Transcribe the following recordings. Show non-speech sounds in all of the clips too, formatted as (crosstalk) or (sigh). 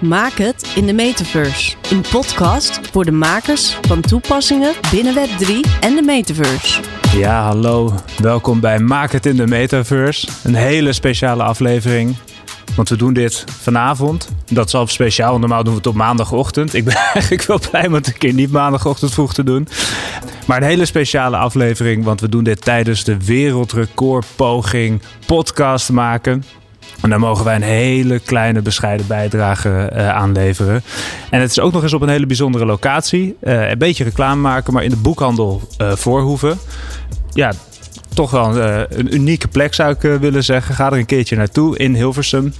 Maak het in de metaverse. Een podcast voor de makers van toepassingen binnen Web3 en de metaverse. Ja, hallo. Welkom bij Maak het in de metaverse. Een hele speciale aflevering. Want we doen dit vanavond. Dat is al speciaal. Normaal doen we het op maandagochtend. Ik ben (laughs) eigenlijk wel blij om het een keer niet maandagochtend vroeg te doen. Maar een hele speciale aflevering. Want we doen dit tijdens de wereldrecordpoging podcast maken. En daar mogen wij een hele kleine bescheiden bijdrage uh, aan leveren. En het is ook nog eens op een hele bijzondere locatie. Uh, een beetje reclame maken, maar in de boekhandel uh, Voorhoeven. Ja, toch wel een, unieke plek zou ik willen zeggen. Ga er een keertje naartoe in Hilversum.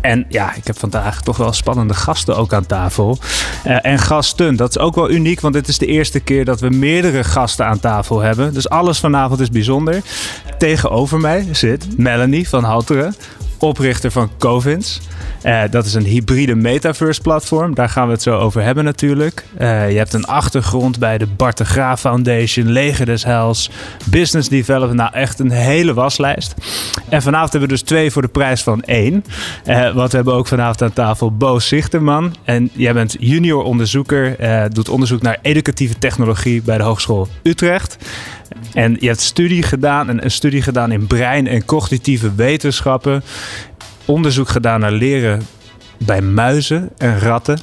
En ja, ik heb vandaag toch wel spannende gasten ook aan tafel. En gasten, dat is ook wel uniek, want dit is de eerste keer dat we meerdere gasten aan tafel hebben. Dus alles vanavond is bijzonder. Tegenover mij zit Melanie van Halteren oprichter van Covins. Uh, dat is een hybride metaverse platform. Daar gaan we het zo over hebben natuurlijk. Uh, je hebt een achtergrond bij de Bart de Graaf Foundation, Leger des Business Development. Nou, echt een hele waslijst. En vanavond hebben we dus twee voor de prijs van één. Uh, want we hebben ook vanavond aan tafel Bo Zichterman. En jij bent junior onderzoeker, doet onderzoek naar educatieve technologie bij de Hogeschool Utrecht. En je hebt studie gedaan, een, een studie gedaan in brein- en cognitieve wetenschappen. Onderzoek gedaan naar leren bij muizen en ratten.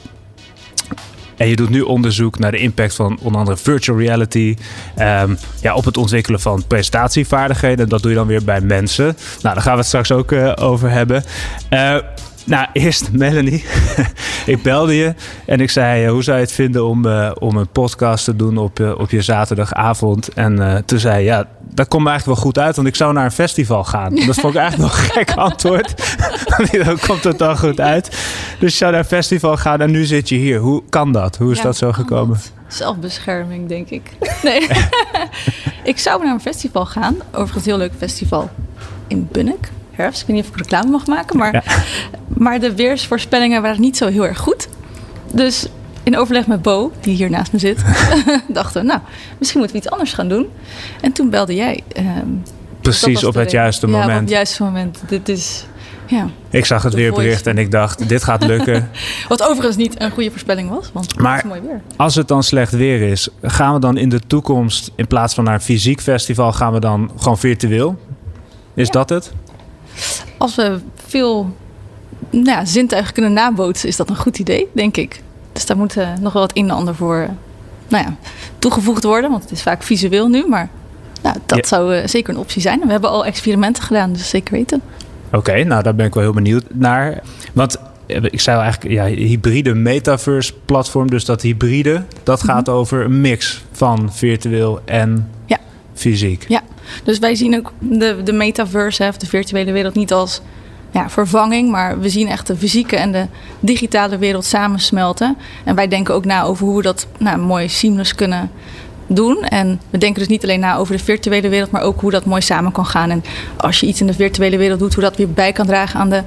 En je doet nu onderzoek naar de impact van onder andere virtual reality um, ja, op het ontwikkelen van presentatievaardigheden. Dat doe je dan weer bij mensen. Nou, daar gaan we het straks ook uh, over hebben. Uh, nou, eerst (laughs) Melanie. (laughs) ik belde je en ik zei: Hoe zou je het vinden om, uh, om een podcast te doen op, uh, op je zaterdagavond? En toen zei je: Ja, dat komt me eigenlijk wel goed uit, want ik zou naar een festival gaan. (laughs) Dat vond ik eigenlijk nog een gek antwoord. dan komt het dan goed uit. Dus je zou naar een festival gaan en nu zit je hier. Hoe kan dat? Hoe is ja, dat zo gekomen? Dat? Zelfbescherming, denk ik. Nee. ik zou naar een festival gaan. Overigens, een heel leuk festival in Bunnik herfst. Ik weet niet of ik reclame mag maken, maar, ja. (laughs) maar de weersvoorspellingen waren niet zo heel erg goed. Dus in overleg met Bo, die hier naast me zit, (laughs) (laughs) dachten we, nou, misschien moeten we iets anders gaan doen. En toen belde jij. Um, Precies op het juiste moment. Ja, op het juiste moment. Dit is. Ja, ik zag het weerbericht en ik dacht, dit gaat lukken. Wat overigens niet een goede voorspelling was, want maar het is mooi weer. als het dan slecht weer is, gaan we dan in de toekomst, in plaats van naar een fysiek festival, gaan we dan gewoon virtueel? Is ja. dat het? Als we veel nou ja, zintuigen kunnen nabootsen, is dat een goed idee, denk ik. Dus daar moet uh, nog wel wat een en ander voor nou ja, toegevoegd worden. Want het is vaak visueel nu, maar nou, dat ja. zou uh, zeker een optie zijn. En we hebben al experimenten gedaan, dus zeker weten. Oké, okay, nou daar ben ik wel heel benieuwd naar. Want ik zei eigenlijk, ja, hybride metaverse platform. Dus dat hybride, dat mm -hmm. gaat over een mix van virtueel en ja. fysiek. Ja, dus wij zien ook de, de metaverse, of de virtuele wereld, niet als ja, vervanging, maar we zien echt de fysieke en de digitale wereld samensmelten. En wij denken ook na over hoe we dat nou, mooi seamless kunnen doen. En we denken dus niet alleen na over de virtuele wereld, maar ook hoe dat mooi samen kan gaan. En als je iets in de virtuele wereld doet, hoe dat weer bij kan dragen aan de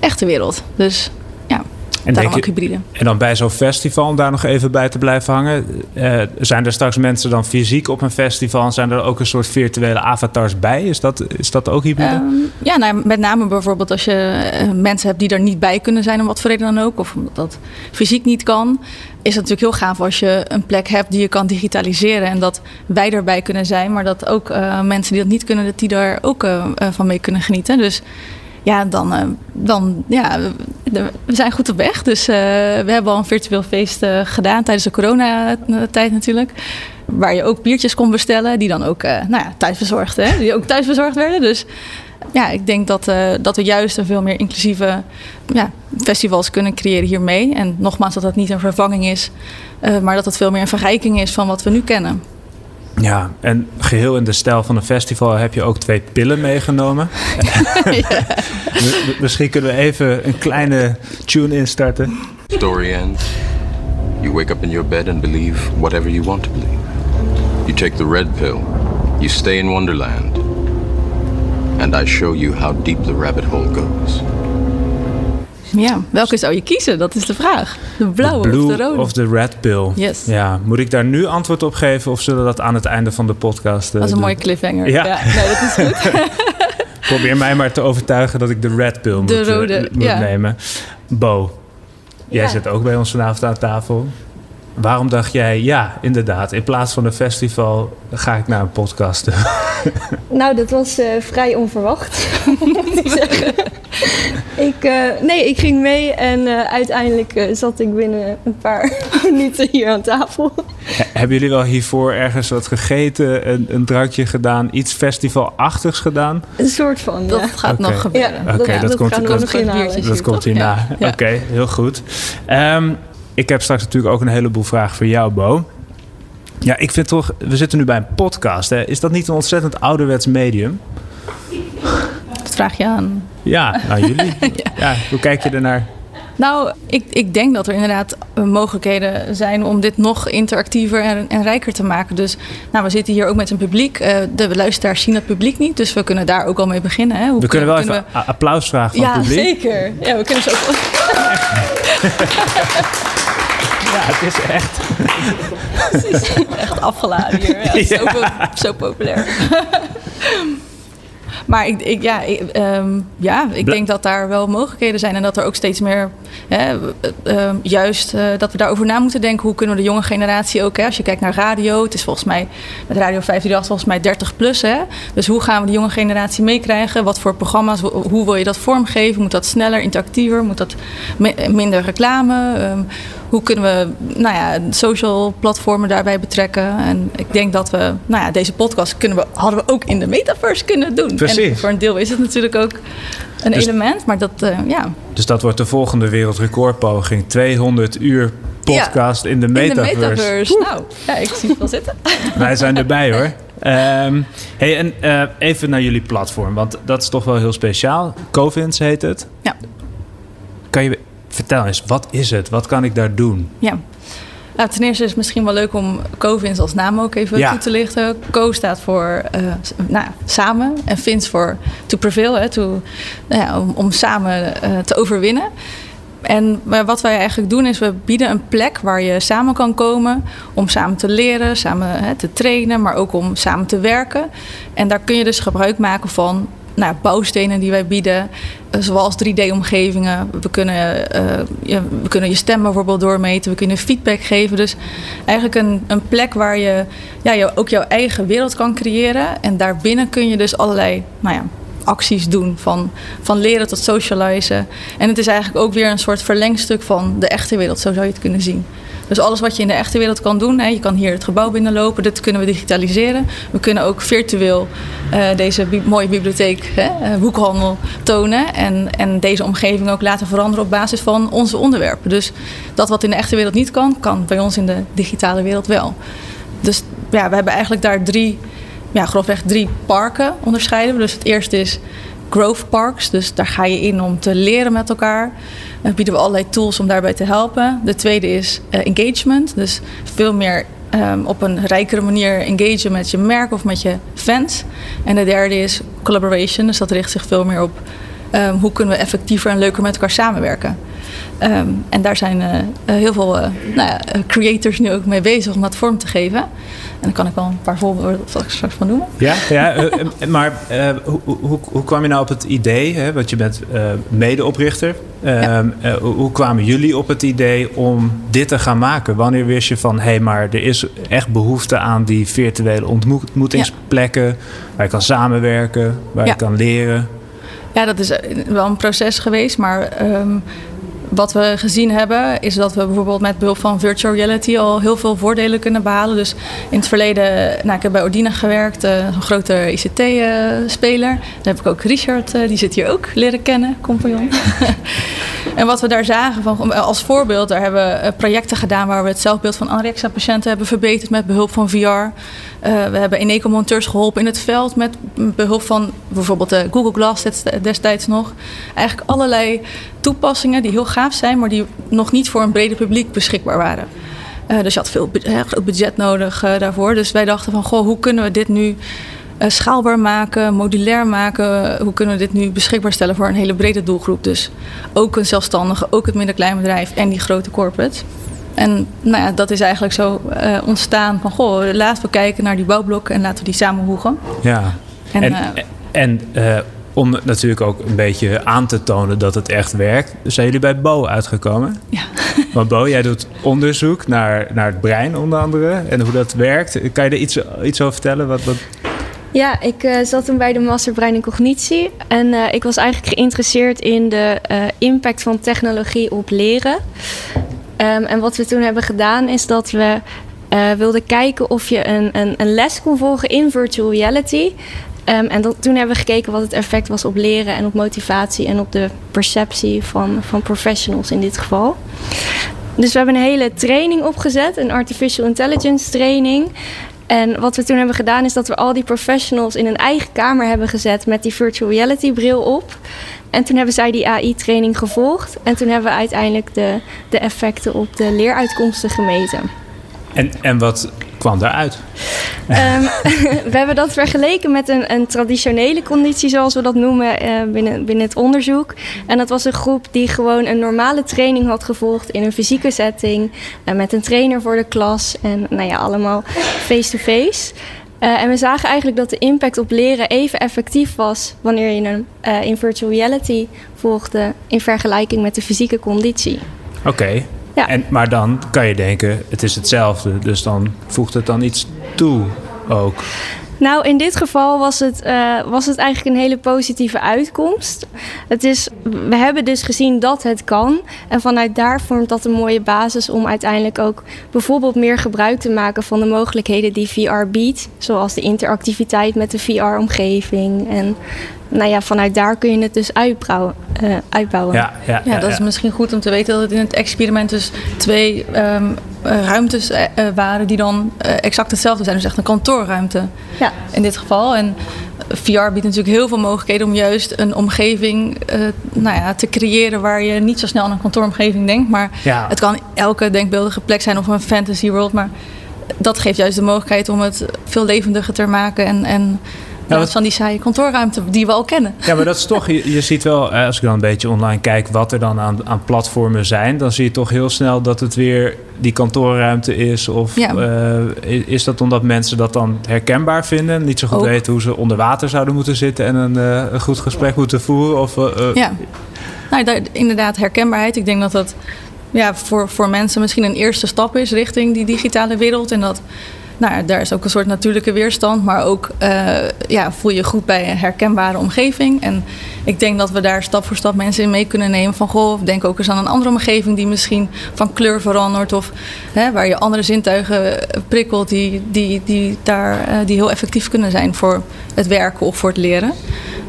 echte wereld. Dus ja. En, Daarom ook hybride. en dan bij zo'n festival, om daar nog even bij te blijven hangen. Uh, zijn er straks mensen dan fysiek op een festival? Zijn er ook een soort virtuele avatars bij? Is dat, is dat ook hybride? Um, ja, nou, met name bijvoorbeeld als je uh, mensen hebt die er niet bij kunnen zijn, om wat voor reden dan ook. Of omdat dat fysiek niet kan. Is het natuurlijk heel gaaf als je een plek hebt die je kan digitaliseren. En dat wij erbij kunnen zijn. Maar dat ook uh, mensen die dat niet kunnen, dat die daar ook van mee kunnen genieten. Dus ja, dan, uh, dan ja, we zijn goed op weg. Dus uh, we hebben al een virtueel feest uh, gedaan tijdens de coronatijd natuurlijk. Waar je ook biertjes kon bestellen, die dan ook nou ja, die ook thuis bezorgd werden. Dus ja, ik denk dat, dat we juist een veel meer inclusieve ja, festivals kunnen creëren hiermee. En nogmaals, dat dat niet een vervanging is, maar dat het veel meer een verrijking is van wat we nu kennen. Ja, en geheel in de stijl van een festival heb je ook twee pillen meegenomen. (laughs) Misschien kunnen we even een kleine tune instarten. Story ends. You wake up in your bed and believe whatever you want to believe. You take the red pill. You stay in Wonderland. And I show you how deep the rabbit hole goes. Ja, welke zou je kiezen? Dat is de vraag. De blauwe de blue of de rode? Of de red pill. Yes. Ja, moet ik daar nu antwoord op geven of zullen we dat aan het einde van de podcast uh, Dat is een mooie cliffhanger. Ja. nee, dat is goed. (laughs) Probeer mij maar te overtuigen dat ik de red pill moet, De eh, rode, moet ja. nemen. Bo, jij Ja. zit ook bij ons vanavond aan tafel. Waarom dacht jij, ja, inderdaad, in plaats van een festival ga ik naar een podcast? (laughs) (laughs) Nou, dat was eh, vrij onverwacht, (laughs) moet ik zeggen. ik, eh, nee, ik ging mee en eh, uiteindelijk eh, zat ik binnen een paar (laughs) minuten hier aan tafel. Hebben jullie wel hiervoor ergens wat gegeten, een, een drankje gedaan, iets festivalachtigs gedaan? Een soort van, Dat ja. gaat nog gebeuren. Ja, Oké, dat komt- gaan we komt- nog. Dat komt hierna. Ja. Oké, heel goed. Ehm, ik heb straks natuurlijk ook een heleboel vragen voor jou, Bo. Ja, ik vind toch, we zitten nu bij een podcast. Hè. Is dat niet een ontzettend ouderwets medium? Dat vraag je aan. Ja, nou jullie. (laughs) ja. hoe kijk je ernaar? Nou, ik, ik denk dat er inderdaad eh, mogelijkheden zijn om dit nog interactiever en, en rijker te maken. Dus nou, we zitten hier ook met een publiek. Eh, de luisteraars zien het publiek niet, dus we kunnen daar ook al mee beginnen. Hè. Hoe We kunnen wel kunnen even a- applaus vragen van ja, het publiek. zeker. Ja, we kunnen ze ook. (laughs) Ja, het is echt. (laughs) echt afgeladen hier. Ja, Zo, po- zo populair. (laughs) maar ik, ik, ja, ik, ehm, ja, ik denk dat daar wel mogelijkheden zijn. En dat er ook steeds meer, hè, eh, ehm, juist eh, dat we daarover na moeten denken. Hoe kunnen we de jonge generatie ook, hè, als je kijkt naar radio. Het is volgens mij, met Radio 538 volgens mij 30 plus. Hè? Dus hoe gaan we de jonge generatie meekrijgen? Wat voor programma's, hoe- wil je dat vormgeven? Moet dat sneller, interactiever? Moet dat mi- minder reclame? Ehm, hoe kunnen we nou ja, social platformen daarbij betrekken? En ik denk dat we, nou ja, deze podcast kunnen we, hadden we ook in de metaverse kunnen doen. Precies. En voor een deel is het natuurlijk ook een Dus- element, maar dat, eh, ja, Dus dat wordt de volgende wereldrecordpoging. 200 uur podcast in de in metaverse. de metaverse. Nou, ja, ik zie het wel zitten. (laughs) Wij zijn erbij hoor. Ehm, hey, en eh, even naar jullie platform, want dat is toch wel heel speciaal. Covins heet het. Ja. Kan je vertel eens, wat is het? Wat kan ik daar doen? Ja. Nou, ten eerste is het misschien wel leuk om CoVins als naam ook even Ja. toe te lichten. Co staat voor eh, nou, samen en Vins voor to prevail, hè, to, nou ja, om, om samen eh, te overwinnen. En wa- wat wij eigenlijk doen is we bieden een plek waar je samen kan komen om samen te leren, samen hè, te trainen, maar ook om samen te werken. En daar kun je dus gebruik maken van nou, bouwstenen die wij bieden, eh, zoals 3D-omgevingen. We, kunnen, eh, je, we kunnen je stem bijvoorbeeld doormeten, we kunnen feedback geven. Dus eigenlijk een, een plek waar je, ja, je ook jouw eigen wereld kan creëren. En daarbinnen kun je dus allerlei nou ja, acties doen, van, van leren tot socializen. En het is eigenlijk ook weer een soort verlengstuk van de echte wereld, zo zou je het kunnen zien. Dus alles wat je in de echte wereld kan doen, hè, je kan hier het gebouw binnenlopen, dit kunnen we digitaliseren. We kunnen ook virtueel eh, deze mooie bibliotheek, hè, eh, boekhandel, tonen. En, en deze omgeving ook laten veranderen op basis van onze onderwerpen. Dus dat wat in de echte wereld niet kan, kan bij ons in de digitale wereld wel. Dus ja, we hebben eigenlijk daar drie, ja, grofweg drie parken onderscheiden. Dus het eerste is growth parks. Dus daar ga je in om te leren met elkaar. Dan bieden we allerlei tools om daarbij te helpen. De tweede is eh, engagement. Dus veel meer ehm, op een rijkere manier engagen met je merk of met je fans. En de derde is collaboration. Dus dat richt zich veel meer op ehm, hoe kunnen we effectiever en leuker met elkaar samenwerken. Ehm, en daar zijn eh, eh, heel veel eh, nou ja, creators nu ook mee bezig om dat vorm te geven. En dan kan ik wel een paar voorbeelden straks van noemen. Ja, ja maar hoe, hoe, hoe kwam je nou op het idee? Hè? Want je bent medeoprichter. Ehm, eh, hoe, kwamen jullie op het idee om dit te gaan maken? Wanneer wist je van, hé, hey, maar er is echt behoefte aan die virtuele ontmoetingsplekken... waar je kan samenwerken, waar Ja. je kan leren? Ja, dat is wel een proces geweest, maar ehm, wat we gezien hebben is dat we bijvoorbeeld met behulp van virtual reality al heel veel voordelen kunnen behalen. Dus in het verleden, nou, ik heb bij Ordina gewerkt, eh, een grote ICT-speler. Daar heb ik ook Richard, eh, die zit hier ook, leren kennen, compagnon. (laughs) En wat we daar zagen, van, als voorbeeld, daar hebben we eh, projecten gedaan waar we het zelfbeeld van anorexia-patiënten hebben verbeterd met behulp van VR. We hebben Eneco-monteurs geholpen in het veld met behulp van bijvoorbeeld de Google Glass destijds nog. Eigenlijk allerlei toepassingen die heel gaaf zijn, maar die nog niet voor een breder publiek beschikbaar waren. Uh, dus je had veel budget nodig uh, daarvoor. Dus wij dachten van, goh, hoe kunnen we dit nu uh, schaalbaar maken, modulair maken? Hoe kunnen we dit nu beschikbaar stellen voor een hele brede doelgroep? Dus ook een zelfstandige, ook het middenkleinbedrijf en die grote corporate. En nou ja, dat is eigenlijk zo ontstaan van, goh, laten we kijken naar die bouwblokken en laten we die samenvoegen. Ja, en, en, en om natuurlijk ook een beetje aan te tonen dat het echt werkt, zijn jullie bij Bo uitgekomen. Ja. (laughs) Want Bo, jij doet onderzoek naar, naar het brein onder andere en hoe dat werkt. Kan je er iets, iets over vertellen? Wat, wat... Ja, ik uh, zat toen bij de Master Brein en Cognitie. En uh, ik was eigenlijk geïnteresseerd in de uh, impact van technologie op leren. Um, en wat we toen hebben gedaan is dat we wilden kijken of je een, een, een les kon volgen in virtual reality. Um, en toen hebben we gekeken wat het effect was op leren en op motivatie en op de perceptie van, van professionals in dit geval. Dus we hebben een hele training opgezet, een artificial intelligence training. En wat we toen hebben gedaan is dat we al die professionals in een eigen kamer hebben gezet met die virtual reality bril op. En toen hebben zij die AI-training gevolgd. En toen hebben we uiteindelijk de, de effecten op de leeruitkomsten gemeten. En, en wat kwam daaruit? Um, (laughs) we hebben dat vergeleken met een, een, traditionele conditie, zoals we dat noemen uh, binnen, binnen het onderzoek. En dat was een groep die gewoon een normale training had gevolgd in een fysieke setting. Uh, met een trainer voor de klas en nou ja, allemaal face-to-face. Uh, en we zagen eigenlijk dat de impact op leren even effectief was wanneer je uh, in virtual reality volgde in vergelijking met de fysieke conditie. Oké, okay. Ja. En, maar dan kan je denken, het is hetzelfde. Dus dan voegt het dan iets toe ook. Nou, in dit geval was het, uh, was het eigenlijk een hele positieve uitkomst. Het is, we hebben dus gezien dat het kan. En vanuit daar vormt dat een mooie basis om uiteindelijk ook bijvoorbeeld meer gebruik te maken van de mogelijkheden die VR biedt. Zoals de interactiviteit met de VR-omgeving en nou ja, vanuit daar kun je het dus uitbouwen. Uh, uitbouwen. Ja, ja, ja, dat is misschien goed om te weten dat het in het experiment dus twee um, ruimtes uh, waren die dan uh, exact hetzelfde zijn. Dus echt een kantoorruimte ja. in dit geval. En VR biedt natuurlijk heel veel mogelijkheden om juist een omgeving nou ja, te creëren waar je niet zo snel aan een kantooromgeving denkt. Maar ja. het kan elke denkbeeldige plek zijn of een fantasy world. Maar dat geeft juist de mogelijkheid om het veel levendiger te maken en, en ja, wat... van die saaie kantoorruimte die we al kennen. Ja, maar dat is toch, je, je ziet wel, als ik dan een beetje online kijk wat er dan aan, aan platformen zijn, dan zie je toch heel snel dat het weer die kantoorruimte is. Of ja. uh, is dat omdat mensen dat dan herkenbaar vinden, niet zo goed Ook. weten hoe ze onder water zouden moeten zitten en een, uh, een goed gesprek moeten voeren? Of, uh, ja, nou, daar, inderdaad, herkenbaarheid. Ik denk dat dat ja, voor, voor mensen misschien een eerste stap is richting die digitale wereld. En dat nou, daar is ook een soort natuurlijke weerstand, maar ook uh, ja, voel je goed bij een herkenbare omgeving. En ik denk dat we daar stap voor stap mensen in mee kunnen nemen. Van goh, denk ook eens aan een andere omgeving die misschien van kleur verandert. Of hè, waar je andere zintuigen prikkelt die, die, die, daar, uh, die heel effectief kunnen zijn voor het werken of voor het leren.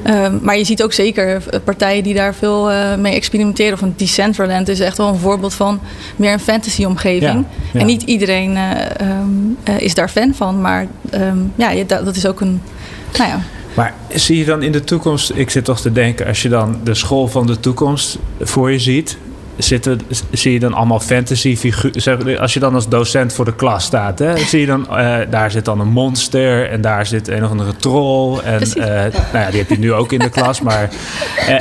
Um, maar je ziet ook zeker partijen die daar veel uh, mee experimenteren. Of een Decentraland is echt wel een voorbeeld van meer een fantasy-omgeving. Ja, ja. En niet iedereen uh, um, uh, is daar fan van, maar um, ja, dat, dat is ook een. Nou ja. Maar zie je dan in de toekomst, ik zit toch te denken, als je dan de school van de toekomst voor je ziet, zitten, zie je dan allemaal fantasy figuren. Als je dan als docent voor de klas staat, hè, zie je dan, uh, daar zit dan een monster en daar zit een of andere troll. En uh, nou ja, die heb je nu ook in de klas, maar. Uh,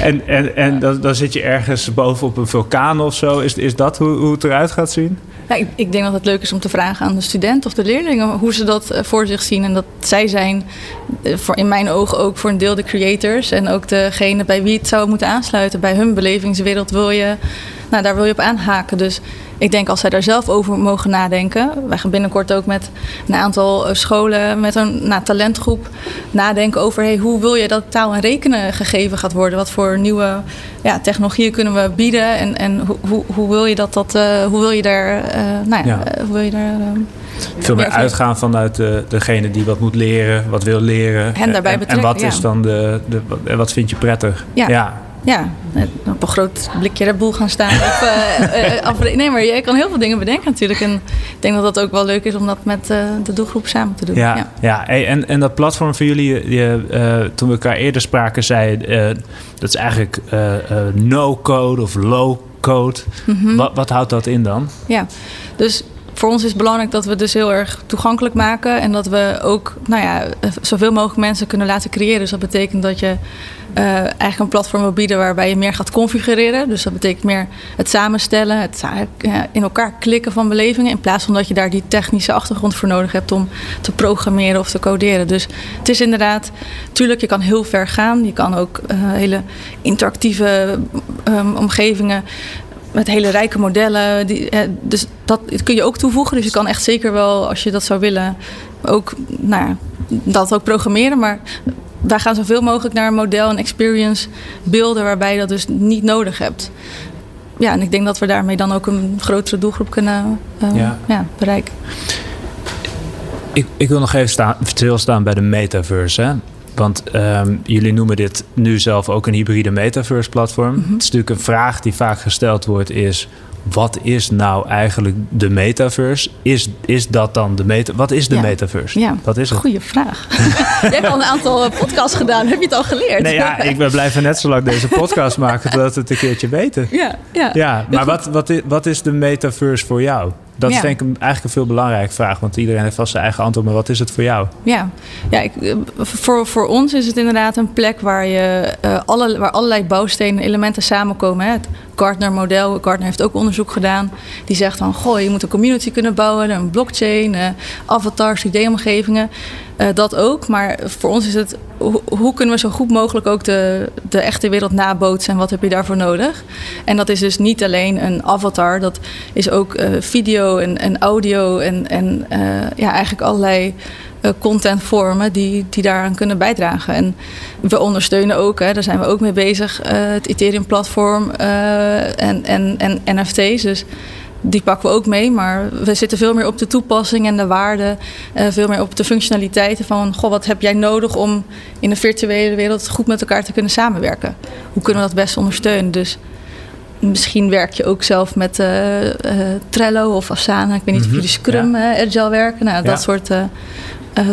(laughs) en en, en dan, dan zit je ergens bovenop een vulkaan of zo. Is, is dat hoe, hoe het eruit gaat zien? Ja, ik, ik, denk dat het leuk is om te vragen aan de student of de leerlingen hoe ze dat voor zich zien. En dat zij zijn, voor in mijn ogen ook voor een deel de creators. En ook degene bij wie het zou moeten aansluiten. Bij hun belevingswereld wil je, nou, daar wil je op aanhaken. Dus ik denk als zij daar zelf over mogen nadenken. Wij gaan binnenkort ook met een aantal scholen, met een nou, talentgroep, nadenken over hey, hoe wil je dat taal en rekenen gegeven gaat worden? Wat voor nieuwe ja, technologieën kunnen we bieden? En, en hoe, hoe, hoe wil je dat, dat uh, hoe wil je daar, uh, nou ja, ja. hoe wil je daar. Uh, veel meer uitgaan vanuit de, degene die wat moet leren, wat wil leren. En daarbij en, betrekken. En wat is dan de, de, wat vind je prettig? Ja. ja. Ja, op een groot blikje Red Bull gaan staan. Of, uh, nee, maar je kan heel veel dingen bedenken natuurlijk. En ik denk dat dat ook wel leuk is om dat met de doelgroep samen te doen. Ja, ja. ja. en, en dat platform voor jullie, je, toen we elkaar eerder spraken, zei dat is eigenlijk no-code of low-code. Mhm. wat, wat houdt dat in dan? Ja, dus voor ons is het belangrijk dat we het dus heel erg toegankelijk maken. En dat we ook nou ja, zoveel mogelijk mensen kunnen laten creëren. Dus dat betekent dat je uh, eigenlijk een platform wil bieden waarbij je meer gaat configureren. Dus dat betekent meer het samenstellen, het in elkaar klikken van belevingen. In plaats van dat je daar die technische achtergrond voor nodig hebt om te programmeren of te coderen. Dus het is inderdaad, tuurlijk, je kan heel ver gaan. Je kan ook uh, hele interactieve um, omgevingen met hele rijke modellen. Die, dus dat kun je ook toevoegen. Dus je kan echt zeker wel, als je dat zou willen, ook nou, dat ook programmeren. Maar wij gaan zoveel mogelijk naar een model en experience beelden waarbij je dat dus niet nodig hebt. Ja, en ik denk dat we daarmee dan ook een grotere doelgroep kunnen uh, ja. bereiken. Ik, ik wil nog even staan, stilstaan bij de metaverse. Hè? Want ehm, jullie noemen dit nu zelf ook een hybride metaverse platform. Mhm. Het is natuurlijk een vraag die vaak gesteld wordt is wat is nou eigenlijk de metaverse? Is, is dat dan de meta? Wat is de metaverse? Ja, wat is het? Goeie vraag. (laughs) je hebt al een aantal eh, podcasts gedaan. Heb je het al geleerd? Nee, ja, ik ben blijven net zo lang deze podcast maken totdat we het een keertje weten. Ja, ja. ja maar wat, wat, is, wat is de metaverse voor jou? Dat is denk ik eigenlijk een veel belangrijke vraag. Want iedereen heeft vast zijn eigen antwoord. Maar wat is het voor jou? Ja, ja ik, eh, voor, voor ons is het inderdaad een plek waar, je, uh, alle, waar allerlei bouwstenen elementen samenkomen. Hè. Het Gartner-model, Gartner heeft ook onderzoek gedaan. Die zegt van, goh, je moet een community kunnen bouwen. Een blockchain, uh, avatars, ideeomgevingen. Uh, dat ook. Maar voor ons is het, hoe kunnen we zo goed mogelijk ook de, de echte wereld nabootsen en wat heb je daarvoor nodig? En dat is dus niet alleen een avatar, dat is ook uh, video en, en audio en, en uh, ja, eigenlijk allerlei contentvormen die, die daaraan kunnen bijdragen. En we ondersteunen ook, hè, daar zijn we ook mee bezig, het Ethereum-platform en, en, en NFT's. Dus die pakken we ook mee, maar we zitten veel meer op de toepassing en de waarde. Uh, veel meer op de functionaliteiten van, goh, wat heb jij nodig om in de virtuele wereld goed met elkaar te kunnen samenwerken? Hoe kunnen we dat best ondersteunen? Dus misschien werk je ook zelf met uh, uh, Trello of Asana. Ik weet niet of mhm. jullie Scrum, ja. Agile werken. Nou, dat soort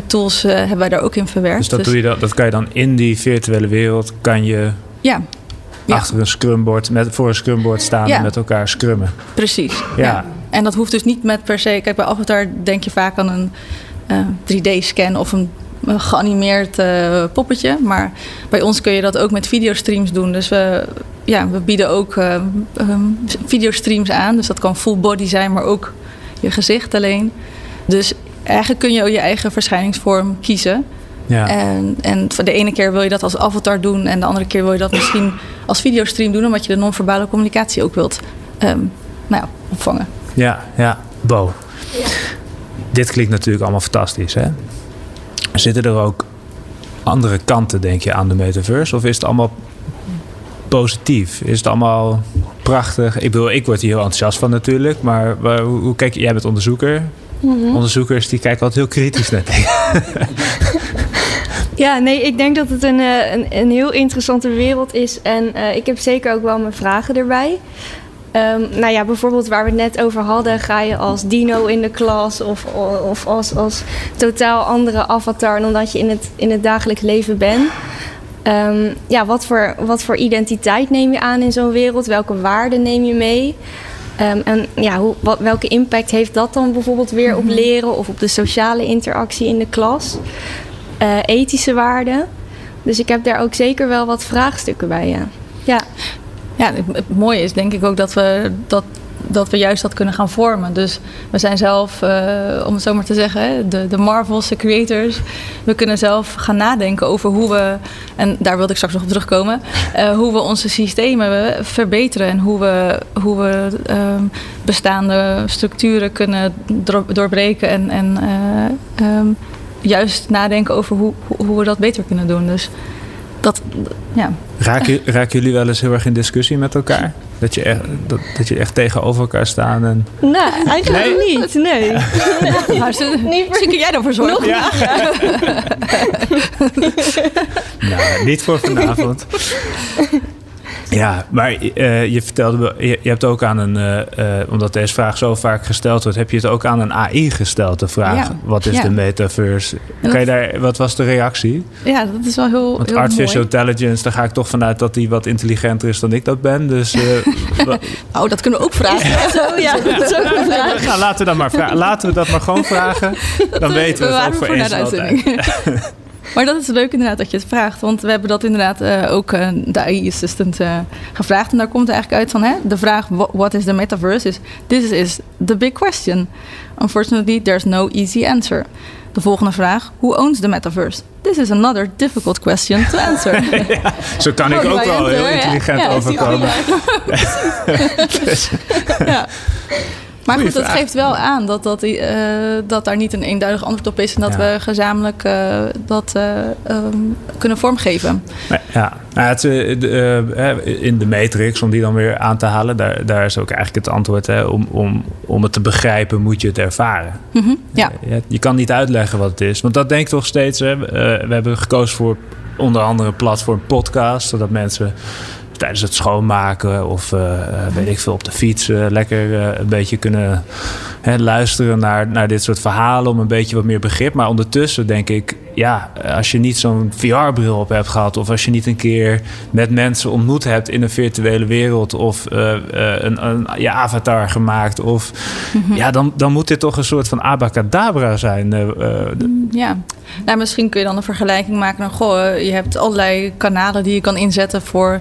tools hebben wij daar ook in verwerkt. Dus dat, dus Doe je dat, dat kan je dan in die virtuele wereld, kan je... Ja, achter een scrumboard, met, voor een scrumboard staan en met elkaar scrummen. Precies. Ja. En dat hoeft dus niet met per se. Kijk, bij Avatar denk je vaak aan een 3D-scan eh, of een, geanimeerd uh, poppetje. Maar bij ons kun je dat ook met videostreams doen. Dus we, ja, we bieden ook uh, um, videostreams aan. Dus dat kan full body zijn, maar ook je gezicht alleen. Dus eigenlijk kun je je eigen verschijningsvorm kiezen. Ja. En, en de ene keer wil je dat als avatar doen en de andere keer wil je dat misschien als videostream doen, omdat je de non-verbale communicatie ook wilt um, nou ja, opvangen. Ja, ja. Bo. Ja. Dit klinkt natuurlijk allemaal fantastisch, hè? Zitten er ook andere kanten, denk je, aan de metaverse? Of is het allemaal positief? Is het allemaal prachtig? Ik bedoel, ik word hier heel enthousiast van natuurlijk. Maar hoe, hoe kijk je? Jij bent onderzoeker. Mhm. Onderzoekers die kijken altijd heel kritisch naar dingen. (laughs) Ja, nee, ik denk dat het een, eh, een, een heel interessante wereld is. En uh, ik heb zeker ook wel mijn vragen erbij. Um, nou ja, bijvoorbeeld waar we het net over hadden, ga je als dino in de klas of, of als, als totaal andere avatar dan dat je in het, in het dagelijks leven bent. Um, ja, wat voor, wat voor identiteit neem je aan in zo'n wereld? Welke waarden neem je mee? Um, en ja, hoe, wat, welke impact heeft dat dan bijvoorbeeld weer op mhm. leren of op de sociale interactie in de klas? Uh, ethische waarden. Dus ik heb daar ook zeker wel wat vraagstukken bij. Ja, ja. het mooie is denk ik ook dat we dat dat we juist dat kunnen gaan vormen. Dus we zijn zelf, uh, om het zo maar te zeggen, de, de Marvelse creators. We kunnen zelf gaan nadenken over hoe we, en daar wilde ik straks nog op terugkomen, uh, hoe we onze systemen verbeteren en hoe we, hoe we uh, bestaande structuren kunnen doorbreken en, en um, juist nadenken over hoe, hoe we dat beter kunnen doen. Dus dat, ja. Raken, raken jullie wel eens heel erg in discussie met elkaar? Dat je echt, dat, dat je echt tegenover elkaar staan en... Nee, eigenlijk niet. Nee. (laughs) Maar ze, misschien kun jij ervoor zorgen. (laughs) Ja. nou, niet voor vanavond. (laughs) Ja, maar uh, je vertelde, je, je, hebt ook aan een, uh, uh, omdat deze vraag zo vaak gesteld wordt, heb je het ook aan een AI gesteld, de vraag: ja. wat is ja. de metaverse? Kan je daar, wat was de reactie? Ja, dat is wel heel. Want heel artificial mooi. intelligence, daar ga ik toch vanuit dat die wat intelligenter is dan ik dat ben. Dus. (laughs) oh, dat kunnen we ook vragen. zo, ja, (laughs) dat is ook een vraag. Nou, laten we dat maar vragen. Laten we dat maar gewoon vragen. Dan weten we het ook voor eens. (laughs) Maar dat is leuk inderdaad dat je het vraagt. Want we hebben dat inderdaad uh, ook uh, de AI-assistant uh, gevraagd. En daar komt eigenlijk uit van hè, de vraag: what is the metaverse? Is this is the big question. Unfortunately, there's no easy answer. De volgende vraag: who owns the metaverse? This is another difficult question to answer. (laughs) ja, zo kan ik ook wel heel intelligent ja, overkomen. (laughs) (laughs) ja. Maar goed, dat geeft wel aan dat, dat, uh, dat daar niet een eenduidig antwoord op is. En dat ja. we gezamenlijk uh, dat uh, um, kunnen vormgeven. Ja, nou, het, in de matrix, om die dan weer aan te halen, daar, daar is ook eigenlijk het antwoord. Hè, om, om, om het te begrijpen moet je het ervaren. Mm -hmm, ja. Je, je, kan niet uitleggen wat het is. Want dat denk ik toch steeds. Hè, we hebben gekozen voor onder andere een platform podcast, zodat mensen tijdens het schoonmaken of uh, weet ik veel op de fiets uh, lekker een beetje kunnen hè, luisteren naar, naar dit soort verhalen om een beetje wat meer begrip. Maar ondertussen denk ik, ja, als je niet zo'n VR-bril op hebt gehad of als je niet een keer met mensen ontmoet hebt in een virtuele wereld of een, een je avatar gemaakt of mm -hmm. ja, dan, dan moet dit toch een soort van abacadabra zijn. ja, nou, misschien kun je dan een vergelijking maken. Nou, goh, je hebt allerlei kanalen die je kan inzetten voor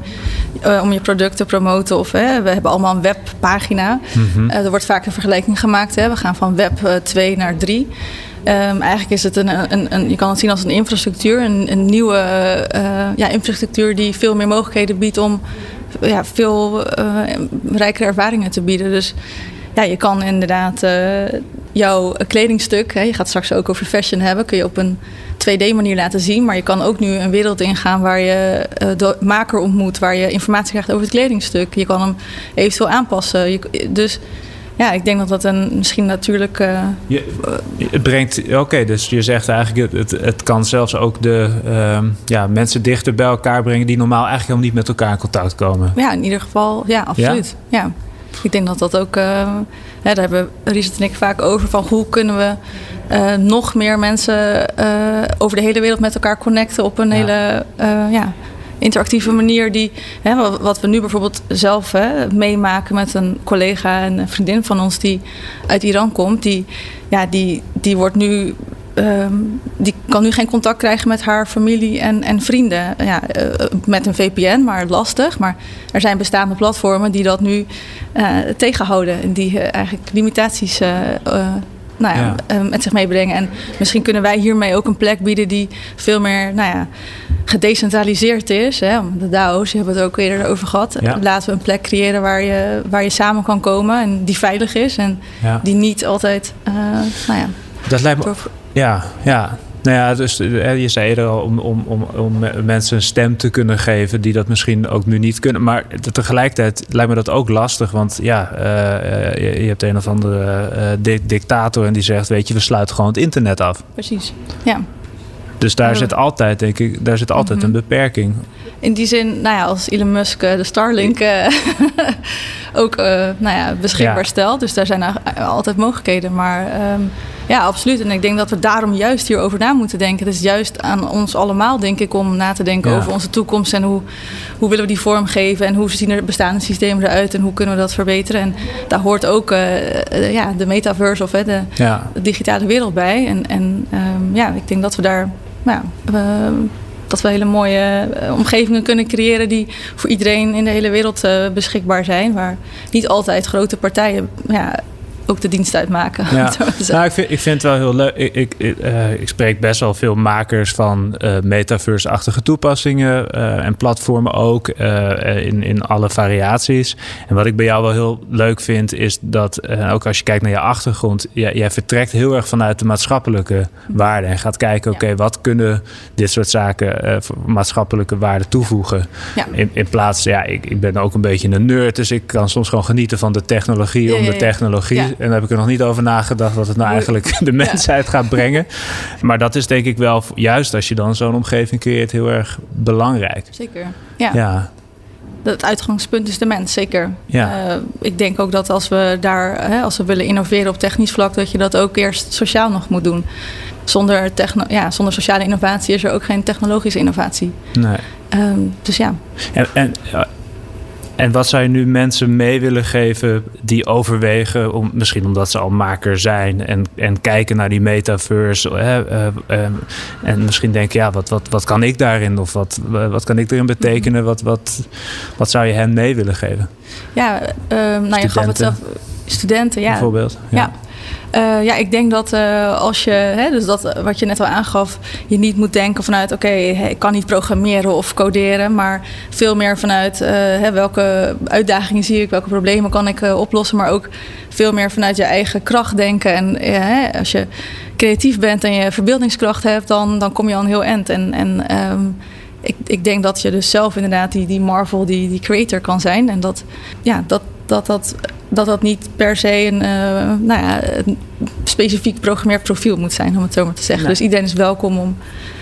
uh, om je product te promoten. Of hè, we hebben allemaal een webpagina. Mm -hmm. uh, er wordt vaak een vergelijking gemaakt. Hè. We gaan van web uh, 2 naar 3. Um, eigenlijk is het een, een, een, je kan het zien als een infrastructuur, een, een nieuwe ja, infrastructuur die veel meer mogelijkheden biedt om ja, veel rijkere ervaringen te bieden. Dus ja, je kan inderdaad uh, jouw kledingstuk, hè, je gaat straks ook over fashion hebben, kun je op een 2D manier laten zien. Maar je kan ook nu een wereld ingaan waar je uh, de maker ontmoet, waar je informatie krijgt over het kledingstuk. Je kan hem eventueel aanpassen. Dus ja, ik denk dat dat een misschien natuurlijk. Uh, je, het brengt. Oké, okay, dus je zegt eigenlijk, het, het, kan zelfs ook de uh, ja, mensen dichter bij elkaar brengen die normaal eigenlijk helemaal niet met elkaar in contact komen. Ja, in ieder geval, ja, absoluut. ja? ja. Ik denk dat dat ook, uh, daar hebben Richard en ik vaak over van hoe kunnen we uh, nog meer mensen over de hele wereld met elkaar connecten op een ja. hele ja, interactieve manier. Die, hè, wat we nu bijvoorbeeld zelf hè, meemaken met een collega en een vriendin van ons die uit Iran komt, die, ja, die, die wordt nu Um, die kan nu geen contact krijgen met haar familie en, en vrienden. Ja, uh, met een VPN, maar lastig. Maar er zijn bestaande platformen die dat nu uh, tegenhouden. En die uh, eigenlijk limitaties nou ja, ja. met zich meebrengen. En misschien kunnen wij hiermee ook een plek bieden die veel meer nou ja, gedecentraliseerd is. Hè? De DAO's, je hebben het ook eerder over gehad. Ja. Laten we een plek creëren waar je, waar je samen kan komen en die veilig is. En die niet altijd, nou ja... Dat lijkt me... Ja, ja. Nou ja, dus je zei eerder al om, om, om, om mensen een stem te kunnen geven die dat misschien ook nu niet kunnen. Maar tegelijkertijd lijkt me dat ook lastig. Want ja, uh, je, je, hebt een of andere uh, dictator en die zegt: Weet je, we sluiten gewoon het internet af. Precies. Ja. Dus daar zit altijd, denk ik, daar zit altijd mm -hmm. een beperking. In die zin, nou ja, als Elon Musk de Starlink uh, (laughs) ook uh, nou ja, beschikbaar ja. stelt. Dus daar zijn altijd mogelijkheden. Maar um, ja, absoluut. En ik denk dat we daarom juist hierover na moeten denken. Het is juist aan ons allemaal, denk ik, om na te denken ja. over onze toekomst. En hoe, hoe willen we die vormgeven? En hoe zien er bestaande systemen eruit? En hoe kunnen we dat verbeteren? En daar hoort ook uh, ja, de metaverse of de, digitale wereld bij. En, en um, ja, ik denk dat we daar... Nou, uh, dat we hele mooie omgevingen kunnen creëren die voor iedereen in de hele wereld uh, beschikbaar zijn. Waar niet altijd grote partijen ja, ook de dienst uitmaken. Ja. (laughs) nou, ik, vind, ik vind het wel heel leuk. Ik, ik, uh, ik spreek best wel veel makers van uh, metaverse-achtige toepassingen uh, en platformen ook in, in alle variaties. En wat ik bij jou wel heel leuk vind, is dat ook als je kijkt naar je achtergrond, jij, jij vertrekt heel erg vanuit de maatschappelijke waarden en gaat kijken, oké, okay, ja. wat kunnen dit soort zaken maatschappelijke waarden toevoegen? Ja. In, in plaats, ja, ik, ik ben ook een beetje een nerd, dus ik kan soms gewoon genieten van de technologie om de technologie. En daar heb ik er nog niet over nagedacht wat het nou eigenlijk (laughs) de mensheid gaat brengen. Maar dat is denk ik wel, juist als je dan zo'n omgeving creëert, heel erg belangrijk. Zeker. Ja. Ja. het uitgangspunt is de mens, zeker. Ja. Eh, ik denk ook dat als we daar, hè, als we willen innoveren op technisch vlak, dat je dat ook eerst sociaal nog moet doen. Zonder, techno ja, zonder sociale innovatie is er ook geen technologische innovatie. Nee. Ehm, dus ja. En, en, en wat zou je nu mensen mee willen geven die overwegen, om, misschien omdat ze al maker zijn en, en kijken naar die metaverse. Hè, eh, eh, en misschien denken, ja, wat, wat, wat kan ik daarin? Of wat, wat kan ik erin betekenen? Wat, wat, wat zou je hen mee willen geven? Ja, ehm, nou je gaf het zelf. Studenten, ja. Bijvoorbeeld. ja. Uh, ja, ik denk dat uh, als je, hè, dus dat wat je net al aangaf, je niet moet denken vanuit, oké, ik kan niet programmeren of coderen, maar veel meer vanuit hè, welke uitdagingen zie ik, welke problemen kan ik oplossen, maar ook veel meer vanuit je eigen kracht denken. En hè, als je creatief bent en je verbeeldingskracht hebt, dan, dan kom je al een heel eind. En, en um, ik, ik denk dat je dus zelf inderdaad die, die Marvel, die, die creator kan zijn. En dat, ja, dat, dat, dat, dat dat niet per se een, uh, nou ja, een specifiek programmeerprofiel moet zijn, om het zo maar te zeggen. Nee. Dus iedereen is welkom om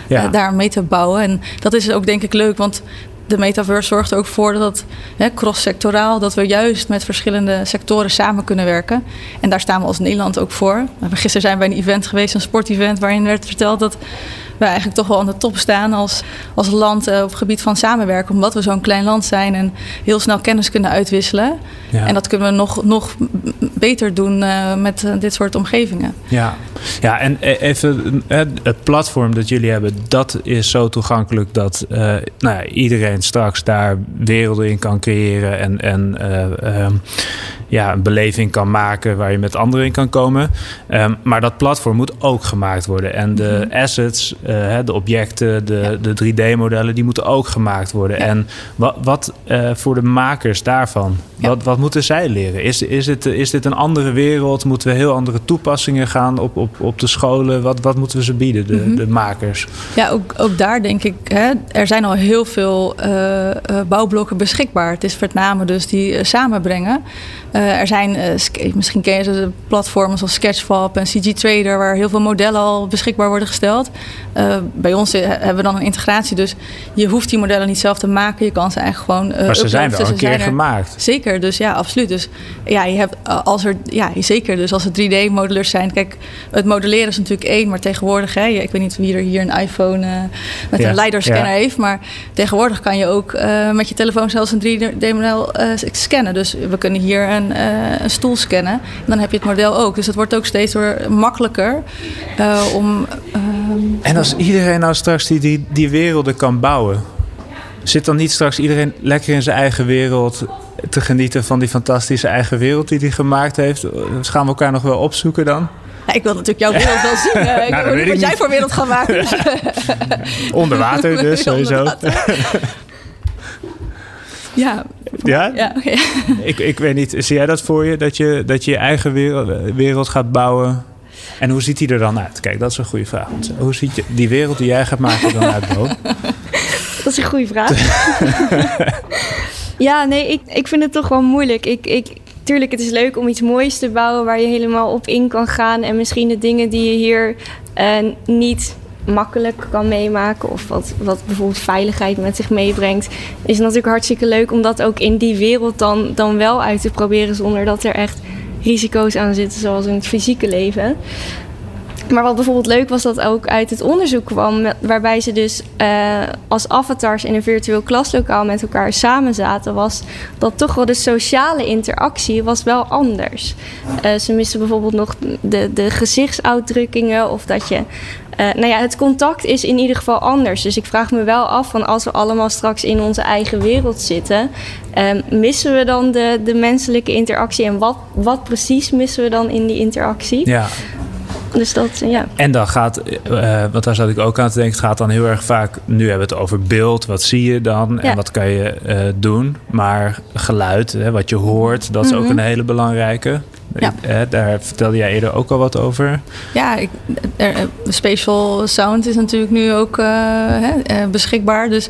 ja. uh, daar mee te bouwen. En dat is ook denk ik leuk, want de metaverse zorgt er ook voor dat het cross-sectoraal, dat we juist met verschillende sectoren samen kunnen werken. En daar staan we als Nederland ook voor. Gisteren zijn we bij een event geweest, een sportevent, waarin werd verteld dat we eigenlijk toch wel aan de top staan als, als land uh, op het gebied van samenwerken. Omdat we zo'n klein land zijn en heel snel kennis kunnen uitwisselen. Ja. En dat kunnen we nog, nog beter doen uh, met uh, dit soort omgevingen. Ja, ja en even het platform dat jullie hebben, dat is zo toegankelijk dat nou ja, iedereen straks daar werelden in kan creëren en, en ja, een beleving kan maken waar je met anderen in kan komen. Um, maar dat platform moet ook gemaakt worden. En de mm -hmm. assets, uh, de objecten, de, ja. de 3D-modellen, die moeten ook gemaakt worden. Ja. En wat, wat uh, voor de makers daarvan, ja. wat, wat moeten zij leren? Is, is, het, is dit een andere wereld? Moeten we heel andere toepassingen gaan op, op, op de scholen? Wat, wat moeten we ze bieden, de, mm -hmm. de makers? Ja, ook, ook daar denk ik, hè, er zijn al heel veel uh, bouwblokken beschikbaar. Het is met name dus die samenbrengen. Uh, er zijn, uh, misschien ken je de platforms als Sketchfab en CG Trader, waar heel veel modellen al beschikbaar worden gesteld. Uh, bij ons hebben we dan een integratie, dus je hoeft die modellen niet zelf te maken. Je kan ze eigenlijk gewoon. maar ze zijn wel een keer gemaakt. Zeker, dus ja, absoluut. Dus ja, je hebt als er, ja, zeker. Dus als er 3D-modellers zijn, kijk, het modelleren is natuurlijk één, maar tegenwoordig, hè, ik weet niet wie er hier een iPhone met ja, een LiDAR-scanner ja. heeft, maar tegenwoordig kan je ook met je telefoon zelfs een 3D-model scannen. Dus we kunnen hier een een, uh, een, stoel scannen. En dan heb je het model ook. Dus het wordt ook steeds weer makkelijker uh, om. Uh, en als iedereen nou straks die, die, die werelden kan bouwen, zit dan niet straks iedereen lekker in zijn eigen wereld te genieten van die fantastische eigen wereld die hij gemaakt heeft? Dus gaan we elkaar nog wel opzoeken dan? Ja, ik wil natuurlijk jouw wereld wel zien. (laughs) ik nou, niet wat jij voor wereld gaat maken. (laughs) (laughs) Onder water dus, sowieso. Water. Ja. Ja? Ja, okay. (laughs) ik, ik weet niet, zie jij dat voor je? Dat je dat je, je eigen wereld, wereld gaat bouwen? En hoe ziet die er dan uit? Kijk, dat is een goede vraag. Hoe ziet je, die wereld die jij gaat maken er dan uit, Bo? (laughs) Dat is een goede vraag. (laughs) ja, nee, ik, ik vind het toch wel moeilijk. Ik, ik, tuurlijk, het is leuk om iets moois te bouwen waar je helemaal op in kan gaan. En misschien de dingen die je hier uh, niet makkelijk kan meemaken of wat, wat bijvoorbeeld veiligheid met zich meebrengt, is natuurlijk hartstikke leuk om dat ook in die wereld dan, dan wel uit te proberen zonder dat er echt risico's aan zitten zoals in het fysieke leven. Maar wat bijvoorbeeld leuk was dat ook uit het onderzoek kwam, waarbij ze dus uh, als avatars in een virtueel klaslokaal met elkaar samen zaten, was dat toch wel de sociale interactie was wel anders. Uh, ze misten bijvoorbeeld nog de, de gezichtsuitdrukkingen of dat je uh, nou ja, het contact is in ieder geval anders. Dus ik vraag me wel af van als we allemaal straks in onze eigen wereld zitten, um, missen we dan de, de menselijke interactie? En wat, wat precies missen we dan in die interactie? Ja. Dus dat, ja. En dan gaat, uh, want daar zat ik ook aan te denken, het gaat dan heel erg vaak, nu hebben we het over beeld, wat zie je dan ja. en wat kan je uh, doen. Maar geluid, hè, wat je hoort, dat is mm -hmm. ook een hele belangrijke. Ja. Eh, daar vertelde jij eerder ook al wat over. Ja, ik, er, spatial sound is natuurlijk nu ook uh, hè, beschikbaar. Dus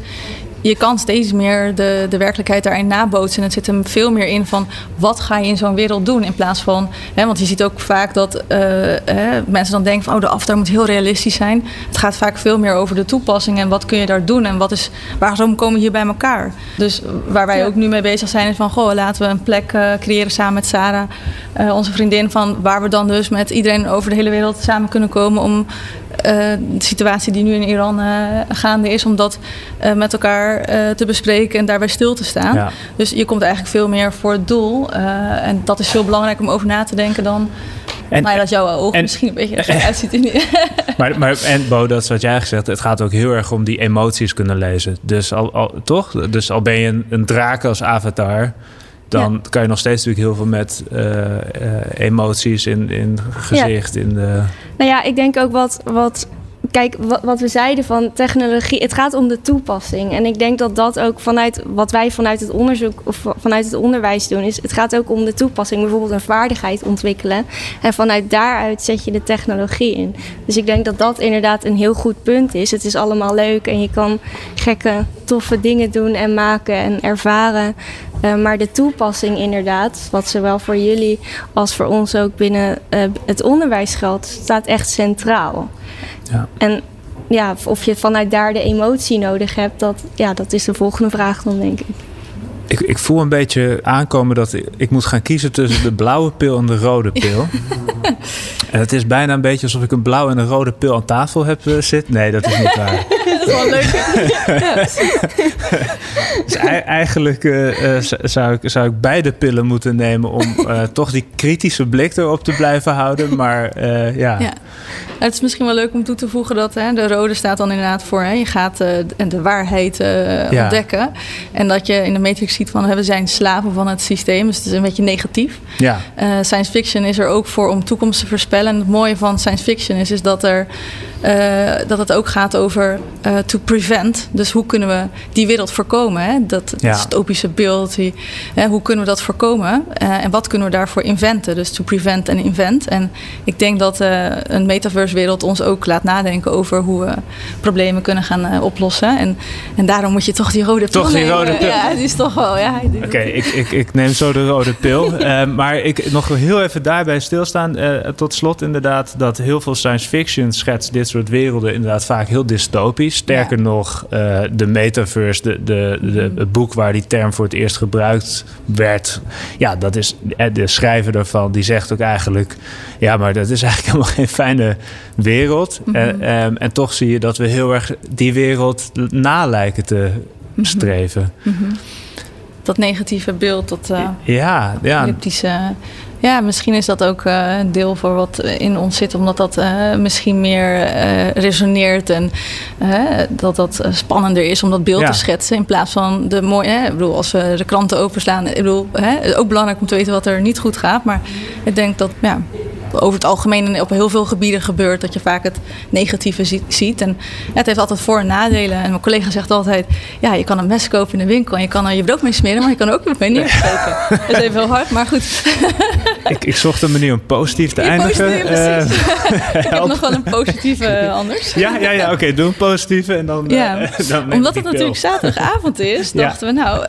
je kan steeds meer de, de werkelijkheid daarin nabootsen. En het zit hem veel meer in van wat ga je in zo'n wereld doen. In plaats van, hè, want je ziet ook vaak dat hè, mensen dan denken van oh, de aftaar moet heel realistisch zijn. Het gaat vaak veel meer over de toepassing en wat kun je daar doen en wat is, waarom komen we hier bij elkaar. Dus waar wij ook nu mee bezig zijn is van goh, laten we een plek creëren samen met Sarah, onze vriendin, van waar we dan dus met iedereen over de hele wereld samen kunnen komen om eh, de situatie die nu in Iran uh, gaande is, om dat uh, met elkaar te bespreken en daarbij stil te staan. Ja. Dus je komt eigenlijk veel meer voor het doel. en dat is veel belangrijker om over na te denken dan. En, nou ja, dat jouw ogen en, misschien een beetje (laughs) er uitziet. In (laughs) maar, maar, en Bo, dat is wat jij gezegd het gaat ook heel erg om die emoties kunnen lezen. Dus al, al toch? Dus al ben je een, een draak als avatar dan kan je nog steeds natuurlijk heel veel met uh, emoties in, in gezicht. In de... Nou ja, ik denk ook wat, wat kijk, wat, we zeiden van technologie, het gaat om de toepassing. En ik denk dat dat ook vanuit wat wij vanuit het onderzoek of vanuit het onderwijs doen, is het gaat ook om de toepassing. Bijvoorbeeld een vaardigheid ontwikkelen. En vanuit daaruit zet je de technologie in. Dus ik denk dat dat inderdaad een heel goed punt is. Het is allemaal leuk en je kan gekke, toffe dingen doen en maken en ervaren. Uh, maar de toepassing inderdaad, wat zowel voor jullie als voor ons ook binnen uh, het onderwijs geldt, staat echt centraal. Ja. En ja, of je vanuit daar de emotie nodig hebt, dat, ja, dat is de volgende vraag dan, denk ik. Ik, ik voel een beetje aankomen dat ik, ik moet gaan kiezen tussen de blauwe pil en de rode pil. (laughs) en het is bijna een beetje alsof ik een blauwe en een rode pil aan tafel heb uh, zitten. Nee, dat is niet waar. Dat is wel leuk. (laughs) dus eigenlijk uh, zou, ik, zou ik beide pillen moeten nemen om (laughs) toch die kritische blik erop te blijven houden. Maar ja. ja. Het is misschien wel leuk om toe te voegen dat hè, de rode staat dan inderdaad voor... Hè, je gaat uh, de waarheid uh, ontdekken. En dat je in de matrix ziet van we zijn slaven van het systeem. Dus het is een beetje negatief. Ja. Uh, science fiction is er ook voor om toekomst te voorspellen. En het mooie van science fiction is, is dat er uh, dat het ook gaat over uh, to prevent. Dus hoe kunnen we die wereld voorkomen? Hè? Dat, ja. dystopische beeld. Die, hè, hoe kunnen we dat voorkomen? Uh, en wat kunnen we daarvoor inventen? Dus to prevent en invent. En ik denk dat een metaverse wereld ons ook laat nadenken over hoe we problemen kunnen gaan oplossen. En, en daarom moet je toch die rode pil Toch die rode pil? Ja, die is toch wel. Ja, Oké, okay, ik, ik, ik neem zo de rode pil. (laughs) maar ik nog heel even daarbij stilstaan. tot slot inderdaad dat heel veel science fiction schetst dit soort werelden inderdaad vaak heel dystopisch. Sterker nog, uh, de metaverse, de, de, de, het boek waar die term voor het eerst gebruikt werd. Ja, dat is eh, de schrijver daarvan, die zegt ook eigenlijk... ja, maar dat is eigenlijk (laughs) helemaal geen fijne wereld. Mhm. en, um, en toch zie je dat we heel erg die wereld na lijken te mhm. streven. Mm -hmm. Dat negatieve beeld, dat uh, ja, ja. Ja, misschien is dat ook uh, een deel voor wat in ons zit, omdat dat uh, misschien meer uh, resoneert en dat dat spannender is om dat beeld te schetsen in plaats van de mooie. Hè, ik bedoel, als we de kranten openslaan, ik bedoel, hè, ook belangrijk om te weten wat er niet goed gaat, maar ik denk dat ja, over het algemeen op heel veel gebieden gebeurt dat je vaak het negatieve ziet. En het heeft altijd voor- en nadelen. En mijn collega zegt altijd: ja, je kan een mes kopen in de winkel en je kan er je brood mee smeren, maar je kan ook weer mee neerstoken. (laughs) dat is even heel hard, maar goed. ik, ik zocht een manier om positief te eindigen. uh, (laughs) ik heb nog wel een positieve eh, (laughs) anders. Ja, ja, ja oké, doe een positieve en dan. Ja, uh, dan omdat het natuurlijk zaterdagavond is, dachten we: nou,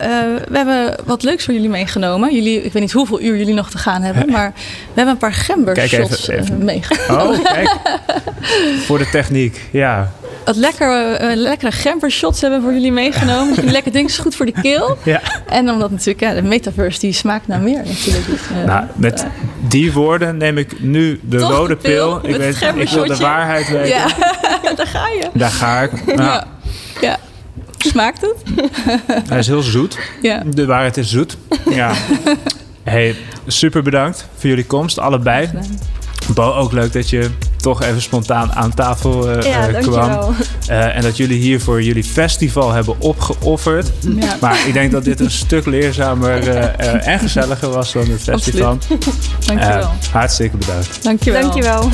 we hebben wat leuks voor jullie meegenomen. Jullie, ik weet niet hoeveel uur jullie nog te gaan hebben, maar we hebben een paar gembers shots even, meegenomen. Oh, kijk. (laughs) voor de techniek, ja. Wat lekker, uh, lekkere gember shots hebben we voor jullie meegenomen. Die lekker ding is goed voor de keel. Ja. En omdat natuurlijk ja, de metaverse die smaakt naar meer natuurlijk. Dus, uh, nou, met die woorden neem ik nu de rode pil. Ik, weet, ik wil de waarheid weten. Ja, (laughs) daar ga je. Daar ga ik. (laughs) Nou. Ja. ja. Smaakt het? Hij is heel zoet. Ja. De waarheid is zoet. Ja. Hey, super bedankt voor jullie komst, allebei. Bo, ook leuk dat je toch even spontaan aan tafel uh, ja, kwam. Uh, en dat jullie hier voor jullie festival hebben opgeofferd. Ja. Maar ik denk dat dit een stuk leerzamer uh, en gezelliger was dan het festival. (laughs) Dankjewel. hartstikke bedankt. Dankjewel. Dankjewel.